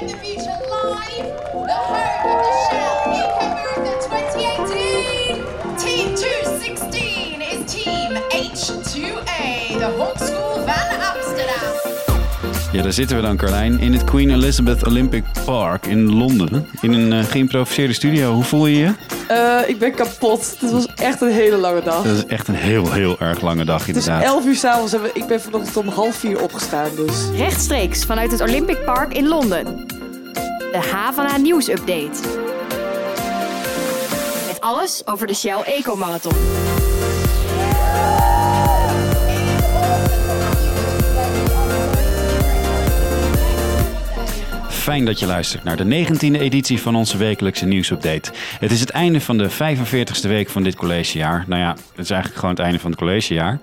in the future live, the home of the Shell Eco Marathon 2018. Team 216 is Team H2A, the Hawk School van Amsterdam. Ja, daar zitten we dan, Carlijn, in het Queen Elizabeth Olympic Park in Londen. In een uh, studio. Hoe voel je je? Uh, ik ben kapot. Het was echt een hele lange dag. Dat is echt een heel, heel erg lange dag, inderdaad. Het is 11 uur s'avonds en ik ben vanochtend om half vier opgestaan. Dus. Rechtstreeks vanuit het Olympic Park in Londen. De Havana Nieuws Update. Met alles over de Shell Eco Marathon. Fijn dat je luistert naar de 19e editie van onze wekelijkse nieuwsupdate. Het is het einde van de 45ste week van dit collegejaar. Nou ja, het is eigenlijk gewoon het einde van het collegejaar.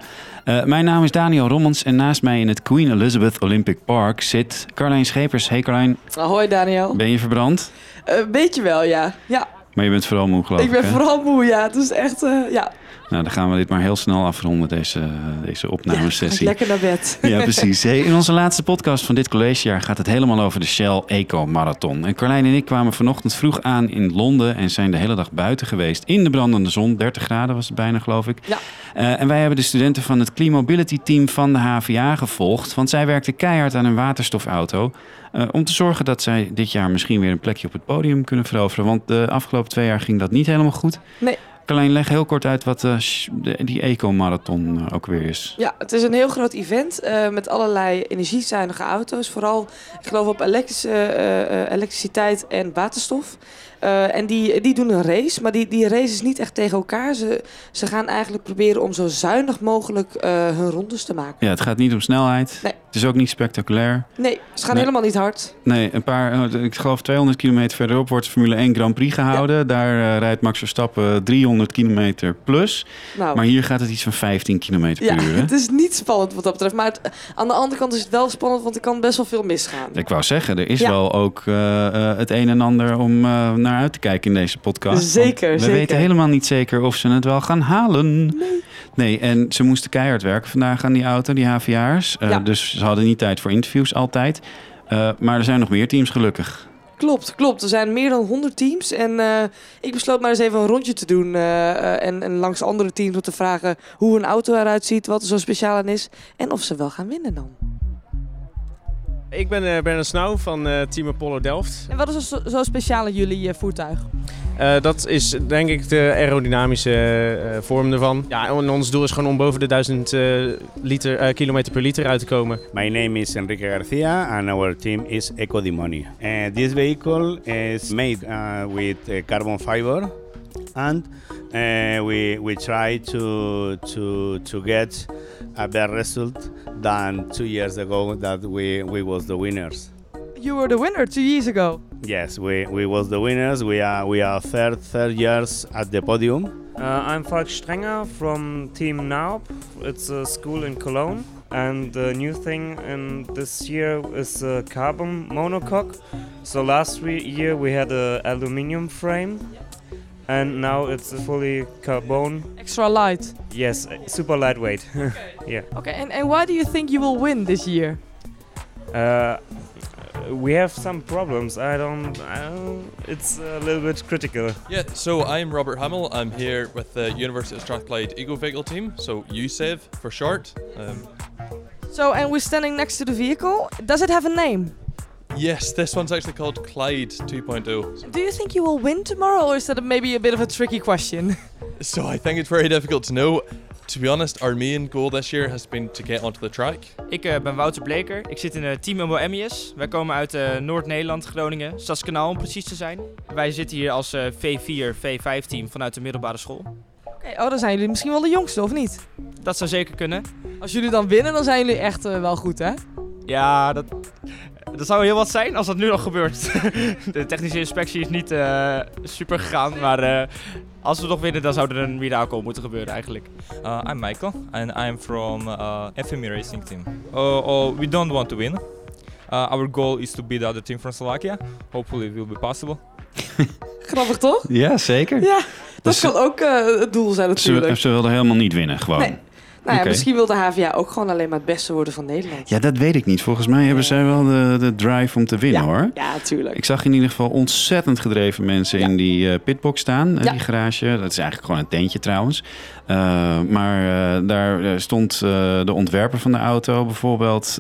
Uh, mijn naam is Daniel Rommens en naast mij in het Queen Elizabeth Olympic Park zit Carlijn Schepers. Hey Carlijn. Hoi Daniel. Ben je verbrand? Een uh, beetje wel, ja. ja. Maar je bent vooral moe, geloof ik. Ik ben vooral moe, ja. Het is echt, uh, ja. Nou, dan gaan we dit maar heel snel afronden, deze, deze opnamesessie. Ja, lekker naar bed. Ja, precies. Hey, in onze laatste podcast van dit collegejaar gaat het helemaal over de Shell Eco Marathon. En Carlijn en ik kwamen vanochtend vroeg aan in Londen en zijn de hele dag buiten geweest. In de brandende zon, 30 graden was het bijna, geloof ik. Ja. Uh, en wij hebben de studenten van het Clean Mobility Team van de HVA gevolgd. Want zij werkten keihard aan een waterstofauto. Uh, om te zorgen dat zij dit jaar misschien weer een plekje op het podium kunnen veroveren. Want de afgelopen twee jaar ging dat niet helemaal goed. Nee. Carlijn, leg heel kort uit wat uh, die Eco-marathon uh, ook weer is. Ja, het is een heel groot event uh, met allerlei energiezuinige auto's. Vooral, ik geloof, op elektrische, elektriciteit en waterstof. Uh, en die, die doen een race, maar die, die race is niet echt tegen elkaar. Ze, ze gaan eigenlijk proberen om zo zuinig mogelijk uh, hun rondes te maken. Ja, het gaat niet om snelheid. Nee. Het is ook niet spectaculair. Nee, ze gaan nee. helemaal niet hard. Nee, een paar, ik geloof 200 kilometer verderop wordt Formule 1 Grand Prix gehouden. Ja. Daar uh, rijdt Max Verstappen 300 kilometer plus. Nou. Maar hier gaat het iets van 15 kilometer per ja, uur. Hè? Het is niet spannend wat dat betreft. Maar het, aan de andere kant is het wel spannend, want er kan best wel veel misgaan. Ik wou zeggen, er is ja. wel ook het een en ander om naar uit te kijken in deze podcast. Zeker, we zeker. weten helemaal niet zeker of ze het wel gaan halen. Nee. Nee, en ze moesten keihard werken vandaag aan die auto, die HVA'ers. Uh, ja. Dus ze hadden niet tijd voor interviews altijd. Uh, maar er zijn nog meer teams gelukkig. Klopt, klopt. Er zijn meer dan 100 teams. En uh, ik besloot maar eens even een rondje te doen. Uh, en, en, langs andere teams om te vragen hoe een auto eruit ziet, wat er zo speciaal aan is. En of ze wel gaan winnen dan. Ik ben uh, Bernard Snauw van uh, Team Apollo Delft. En wat is er zo, zo speciaal aan jullie uh, voertuig? Uh, dat is denk ik de aerodynamische vorm ervan. Ja, en ons doel is gewoon om boven de 1000 liter, kilometer per liter uit te komen. My name is Enrique Garcia and our team is EcoDemoni. And this vehicle is made with carbon fiber and we, we try to, to, to get a better result than two years ago that we, we was the winners. You were the winner two years ago. Yes, we, we was the winners. We are we are third third years at the podium. Uh, I'm Falk Strenger from Team Naub. It's a school in Cologne. And the new thing in this year is a carbon monocoque. So last year we had an aluminium frame. And now it's fully carbon. Extra light. Yes, super lightweight. yeah. Okay, and, and why do you think you will win this year? Uh, we have some problems. I don't, I don't. It's a little bit critical. Yeah. So I'm Robert Hamill. I'm here with the University of Strathclyde Eco Vehicle Team. So USAVE for short. Um, so and we're standing next to the vehicle. Does it have a name? Yes, this one's actually called Clyde 2.0. Do you think you will win tomorrow, or is that maybe a bit of a tricky question? so I think it's very difficult to know. To be honest, our main goal this year has been to get onto the track. Ik uh, ben Wouter Bleker. Ik zit in uh, Team Umbo MES. Wij komen uit uh, Noord-Nederland, Groningen, Stadskanaal om precies te zijn. Wij zitten hier als V4, V5 team vanuit de middelbare school. Oké, okay, oh, dan zijn jullie misschien wel de jongste, of niet? Dat zou zeker kunnen. Als jullie dan winnen, dan zijn jullie echt wel goed, hè? Ja, dat, dat zou heel wat zijn als dat nu nog gebeurt. De technische inspectie is niet uh, super gegaan, maar uh, als we nog winnen, dan zou er een mirakel moeten gebeuren eigenlijk. Uh, I'm Michael and I'm from uh, FME Racing Team. Uh, oh, we don't want to win. Uh, our goal is to beat the other team from Slovakia. Hopefully it will be possible. Grappig toch? Ja, zeker. Ja, dat dus kan ook uh, het doel zijn natuurlijk. Ze, ze wilden helemaal niet winnen, gewoon. Nee. Nou ja, misschien wil de HVA ook gewoon alleen maar het beste worden van Nederland. Ja, dat weet ik niet. Volgens mij hebben zij wel de, de drive om te winnen, Ja, hoor. ja, tuurlijk. Ik zag in ieder geval ontzettend gedreven mensen in die eh, pitbox staan, eh, Ja. die garage. Dat is eigenlijk gewoon een tentje trouwens. Eh, maar daar stond de ontwerper van de auto bijvoorbeeld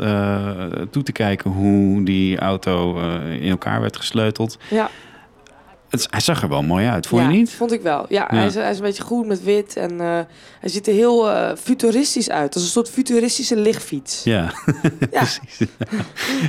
toe te kijken hoe die auto in elkaar werd gesleuteld. Ja. Het, hij zag er wel mooi uit, vond ja, je niet? vond ik wel. Ja, Ja. Hij, is, hij is een beetje groen met wit en eh, hij ziet er heel eh, futuristisch uit. Als een soort futuristische lichtfiets. Ja, precies.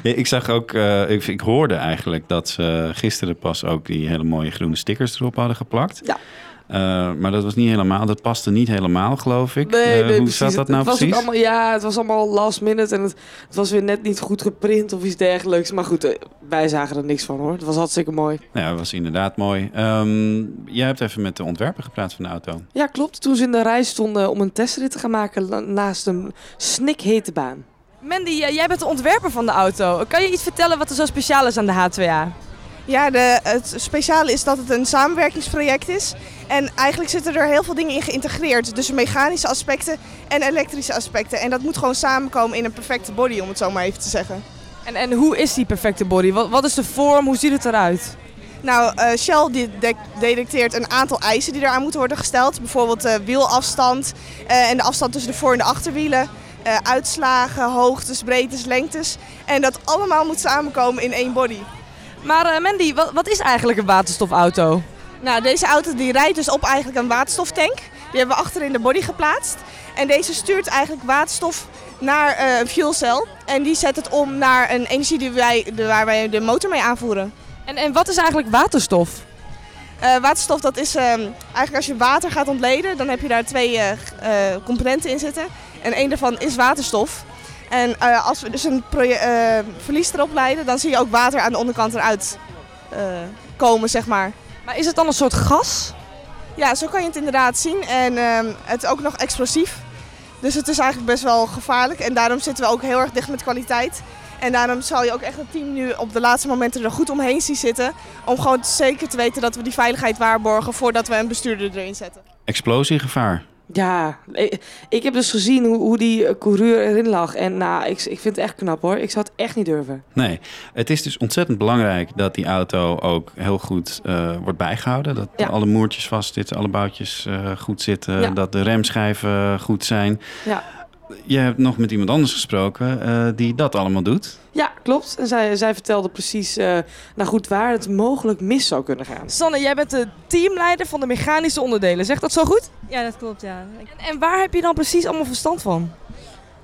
Ja, ik zag ook, eh, ik, ik hoorde eigenlijk dat ze gisteren pas ook die hele mooie groene stickers erop hadden geplakt. Ja. Eh, maar dat was niet helemaal, dat paste niet helemaal, geloof ik. Nee, Eh, hoe precies. zat dat Het- nou het was precies? allemaal, ja, het was allemaal last minute en het, het was weer net niet goed geprint of iets dergelijks. Maar goed, eh, wij zagen er niks van hoor. Het was hartstikke mooi. Ja, dat was inderdaad mooi. Ehm, jij hebt even met de ontwerper gepraat van de auto. Ja, klopt. Toen ze in de rij stonden om een testrit te gaan maken naast een snikhete baan. Mandy, jij bent de ontwerper van de auto. Kan je iets vertellen wat er zo speciaal is aan de H2A? Ja, de, het speciale is dat het een samenwerkingsproject is. En eigenlijk zitten er heel veel dingen in geïntegreerd. Dus mechanische aspecten en elektrische aspecten. En dat moet gewoon samenkomen in een perfecte body, om het zo maar even te zeggen. En, en hoe is die perfecte body? Wat, wat is de vorm? Hoe ziet het eruit? Nou, eh, Shell die de- detecteert een aantal eisen die eraan moeten worden gesteld. Bijvoorbeeld eh, wielafstand eh, en de afstand tussen de voor- en de achterwielen. uitslagen, hoogtes, breedtes, lengtes. En dat allemaal moet samenkomen in één body. Maar eh, Mandy, wat, wat is eigenlijk een waterstofauto? Nou, deze auto die rijdt dus op eigenlijk een waterstoftank. Die hebben we achter in de body geplaatst. En deze stuurt eigenlijk waterstof naar eh, een fuelcel. En die zet het om naar een energie die wij, de, waar wij de motor mee aanvoeren. En, en wat is eigenlijk waterstof? Eh, waterstof, dat is ehm, eigenlijk als je water gaat ontleden, dan heb je daar twee componenten in zitten. En één daarvan is waterstof. En eh, als we dus een eh, verlies erop leiden, dan zie je ook water aan de onderkant eruit eh, komen, zeg maar. Maar is het dan een soort gas? Ja, zo kan je het inderdaad zien. En ehm, het is ook nog explosief. Dus het is eigenlijk best wel gevaarlijk. En daarom zitten we ook heel erg dicht met kwaliteit. En daarom zal je ook echt het team nu op de laatste momenten er goed omheen zien zitten. Om gewoon zeker te weten dat we die veiligheid waarborgen voordat we een bestuurder erin zetten. Explosiegevaar. Ja, ik, ik heb dus gezien hoe, hoe die eh, coureur erin lag. En nou, ik, ik vind het echt knap hoor. Ik zou het echt niet durven. Nee, het is dus ontzettend belangrijk dat die auto ook heel goed eh, wordt bijgehouden. Dat Ja. alle moertjes vast zitten, alle boutjes eh, goed zitten, Ja. dat de remschijven goed zijn. Ja. Je hebt nog met iemand anders gesproken eh, die dat allemaal doet. Ja, klopt. En zij, zij vertelde precies eh, nou goed, waar het mogelijk mis zou kunnen gaan. Sanne, jij bent de teamleider van de mechanische onderdelen. Zegt dat zo goed? Ja, dat klopt, ja. En, en waar heb je dan precies allemaal verstand van?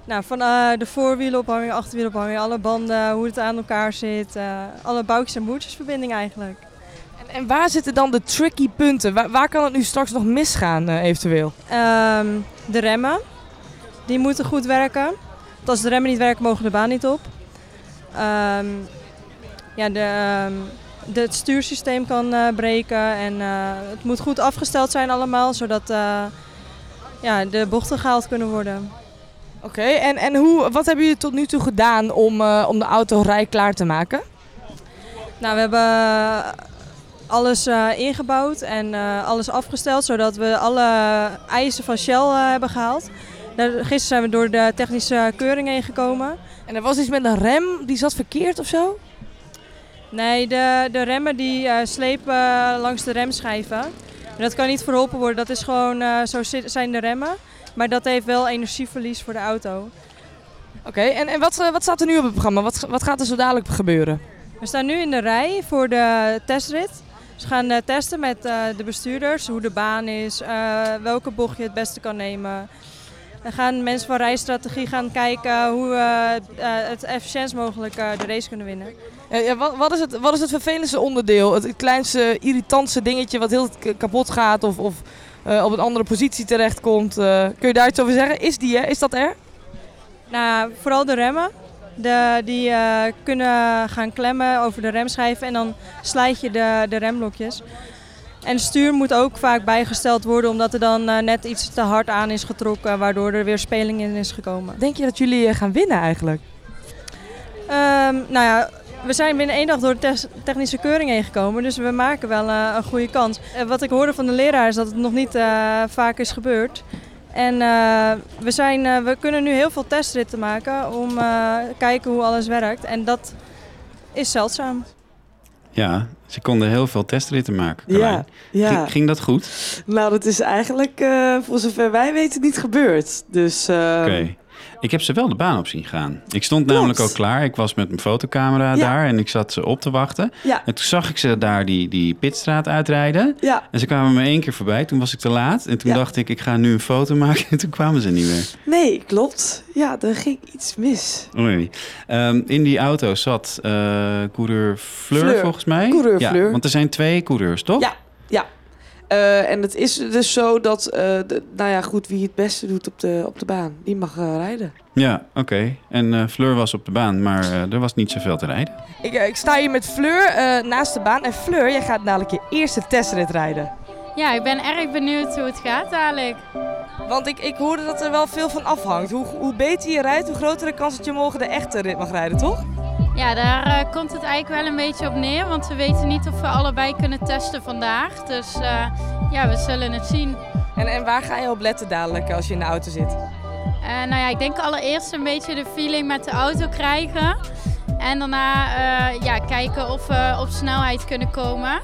Nou, van eh, de voorwielenophanger, achterwielenophanger, alle banden, hoe het aan elkaar zit. eh, alle boutjes en boertjesverbinding eigenlijk. En, en waar zitten dan de tricky punten? Waar, waar kan het nu straks nog misgaan eh, eventueel? Ehm, de remmen, die moeten goed werken. Want als de remmen niet werken, mogen de baan niet op. Ehm, ja, de, ehm, de, het stuursysteem kan eh, breken en eh, het moet goed afgesteld zijn allemaal, zodat eh, ja, de bochten gehaald kunnen worden. Oké, en, en hoe, wat hebben jullie tot nu toe gedaan om, om de auto rijklaar te maken? Nou, we hebben alles ingebouwd en alles afgesteld, zodat we alle eisen van Shell hebben gehaald. Daar- Gisteren zijn we door de technische keuring heen gekomen. En er was iets met een rem, die zat verkeerd of zo? Nee, de, de remmen die eh, slepen langs de remschijven. En dat kan niet verholpen worden, dat is gewoon, eh, zo zit- zijn de remmen. Maar dat heeft wel energieverlies voor de auto. Oké, en, en wat, eh, wat staat er nu op het programma? Wat, wat gaat er zo dadelijk gebeuren? We staan nu in de rij voor de testrit. We gaan eh, testen met eh, de bestuurders hoe de baan is, eh, welke bocht je het beste kan nemen. Dan gaan mensen van rijstrategie gaan kijken hoe we eh, het efficiënt mogelijk eh, de race kunnen winnen. Ja, ja, wat, wat, is het, wat is het vervelendste onderdeel? Het, kleinste irritantste dingetje wat heel kapot gaat of, of eh, op een andere positie terechtkomt? eh kun je daar iets over zeggen? Is die, hè? Is dat er? Nou, vooral de remmen. De, die kunnen gaan klemmen over de remschijven en dan slijt je de, de remblokjes. En stuur moet ook vaak bijgesteld worden omdat er dan eh, net iets te hard aan is getrokken, waardoor er weer speling in is gekomen. Denk je dat jullie eh, gaan winnen eigenlijk? Ehm, nou ja, we zijn binnen één dag door de technische keuring heen gekomen, dus we maken wel eh, een goede kans. Wat ik hoorde van de leraar is dat het nog niet vaak is gebeurd. En we, zijn, we kunnen nu heel veel testritten maken om te kijken hoe alles werkt. En dat is zeldzaam. Ja, ze konden heel veel testritten maken. Ja, Carlijn. ja. Ging, ging dat goed? Nou, dat is eigenlijk, eh, voor zover wij weten, niet gebeurd. Dus, eh, Oké. Ik heb ze wel de baan op zien gaan. Ik stond namelijk ook klaar. Ik was met mijn fotocamera Ja. daar en ik zat ze op te wachten. Ja. En toen zag ik ze daar die, die pitstraat uitrijden. Ja. En ze kwamen me één keer voorbij. Toen was ik te laat. En toen dacht ik, ik ga nu een foto maken. En toen kwamen ze niet meer. Nee, klopt. Ja, er ging iets mis. Oei. Ehm, in die auto zat eh coureur Fleur, Fleur. volgens mij. Coureur ja, Fleur. Want er zijn twee coureurs, toch? Ja, ja. Eh, en het is dus zo dat, eh, de- nou ja, goed, wie het beste doet op de, op de baan, die mag eh, rijden. Ja, oké. En eh, Fleur was op de baan, maar er was niet zoveel te rijden. Ik, ik sta hier met Fleur eh, naast de baan. En Fleur, jij gaat dadelijk je eerste testrit rijden. Ja, ik ben erg benieuwd hoe het gaat dadelijk. Want ik, ik hoorde dat er wel veel van afhangt. Hoe, hoe beter je rijdt, hoe groter de kans dat je morgen de echte rit mag rijden, toch? Ja, daar eh, komt het eigenlijk wel een beetje op neer. Want we weten niet of we allebei kunnen testen vandaag. Dus eh, ja, we zullen het zien. En, en waar ga je op letten dadelijk als je in de auto zit? Eh, nou ja, ik denk allereerst een beetje de feeling met de auto krijgen. En daarna eh, ja, kijken of we op snelheid kunnen komen.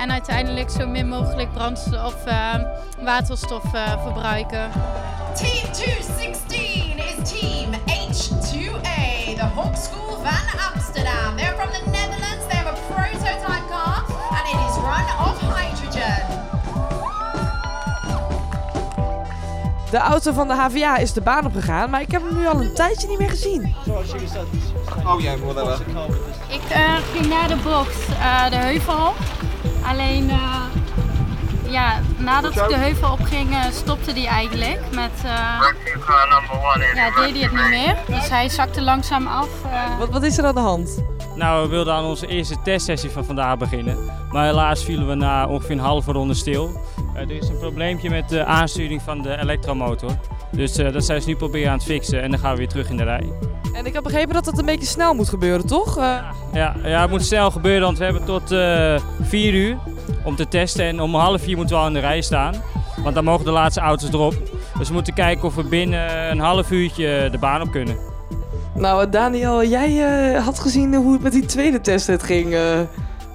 En uiteindelijk zo min mogelijk brandstof of eh, waterstof eh, verbruiken. Team 216 is Team H2A, the Hawk School van Amsterdam. They're from the Netherlands. They have a prototype car and it is run off hydrogen. De auto van de HVA is de baan opgegaan, maar ik heb hem nu al een tijdje niet meer gezien. Oh ja, whatever. Ik eh, ging naar de bocht, eh, de heuvel op. Alleen, eh, ja, nadat ik de heuvel opging, eh, stopte die eigenlijk met... eh, ja, deed hij het niet meer. Dus hij zakte langzaam af. eh. Wat, wat is er aan de hand? Nou, we wilden aan onze eerste testsessie van vandaag beginnen. Maar helaas vielen we na ongeveer een halve ronde stil. Er is een probleempje met de aansturing van de elektromotor. Dus eh, dat zijn ze nu proberen aan het fixen en dan gaan we weer terug in de rij. En ik heb begrepen dat het een beetje snel moet gebeuren, toch? Eh, Ja, ja het moet snel gebeuren, want we hebben tot eh 4 uur om te testen. En om half vier moeten we al in de rij staan. Want dan mogen de laatste auto's erop. Dus we moeten kijken of we binnen een half uurtje de baan op kunnen. Nou, Daniel, jij eh, had gezien hoe het met die tweede testrit ging. eh.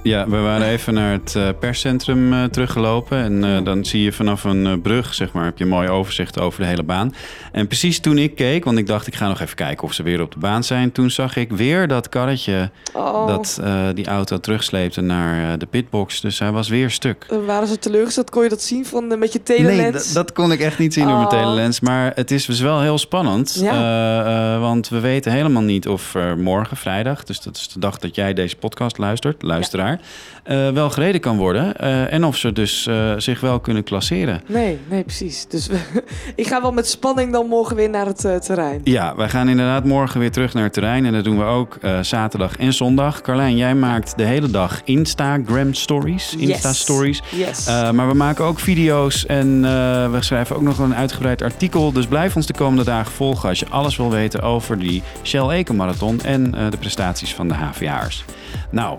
Ja, we waren even naar het eh, perscentrum eh, teruggelopen. En eh, dan zie je vanaf een brug, zeg maar, heb je een mooi overzicht over de hele baan. En precies toen ik keek, want ik dacht ik ga nog even kijken of ze weer op de baan zijn. Toen zag ik weer dat karretje Oh. dat die auto terugsleepte naar de pitbox. Dus hij was weer stuk. Waren ze teleurgesteld? Kon je dat zien van, met je telelens? Nee, dat, dat kon ik echt niet zien door mijn Oh. telelens. Maar het is dus wel heel spannend. Ja. Want we weten helemaal niet of er morgen, vrijdag... dus dat is de dag dat jij deze podcast luistert, luisteraar... eh, wel gereden kan worden. Eh, en of ze dus eh, zich wel kunnen klasseren. Nee, nee, precies. Dus we- ik ga wel met spanning dan morgen weer naar het terrein. Ja, wij gaan inderdaad morgen weer terug naar het terrein. En dat doen we ook zaterdag en zondag. Carlijn, jij maakt de hele dag Instagram stories. Insta stories. Yes. Maar we maken ook video's en we schrijven ook nog een uitgebreid artikel. Dus blijf ons de komende dagen volgen als je alles wil weten over die Shell Eco Marathon en de prestaties van de HVA'ers. Nou,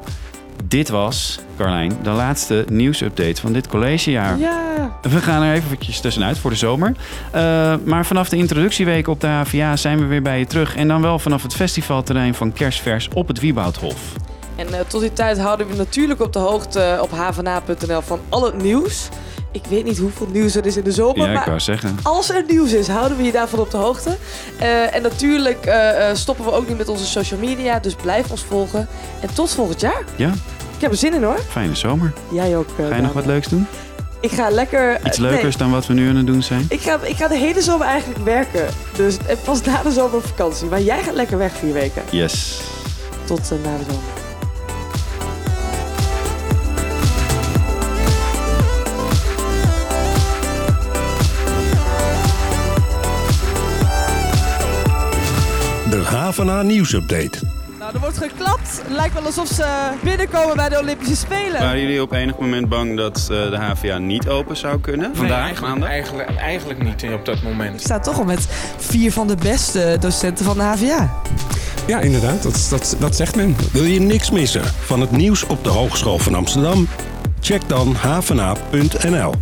dit was, Carlijn, de laatste nieuwsupdate van dit collegejaar. Ja. We gaan er eventjes tussenuit voor de zomer. Eh, maar vanaf de introductieweek op de HVA zijn we weer bij je terug. En dan wel vanaf het festivalterrein van Kerstvers op het Wieboudhof. En eh, tot die tijd houden we natuurlijk op de hoogte op havana.nl van al het nieuws. Ik weet niet hoeveel nieuws er is in de zomer, Ja, ik maar zeggen. als er nieuws is, houden we je daarvan op de hoogte. Eh, en natuurlijk eh, eh, stoppen we ook niet met onze social media, dus blijf ons volgen. En tot volgend jaar. Ja, Ik heb er zin in hoor. fijne zomer. Jij ook. Ga je nog wat leuks doen? Ik ga lekker... Iets nee. leukers dan wat we nu aan het doen zijn? Ik ga, ik ga de hele zomer eigenlijk werken. Dus pas na de zomer op vakantie. Maar jij gaat lekker weg vier weken. Yes. Tot eh, na de zomer. De Havana nieuwsupdate. Nou, er wordt geklapt. Het lijkt wel alsof ze binnenkomen bij de Olympische Spelen. Waren jullie op enig moment bang dat eh, de HVA niet open zou kunnen? Vandaag, eigenlijk, maandag? Eigenlijk, eigenlijk niet op dat moment. Ik sta toch al met vier van de beste docenten van de HVA. Ja, inderdaad, dat, dat, dat zegt men. Wil je niks missen van het nieuws op de Hogeschool van Amsterdam? Check dan havana.nl.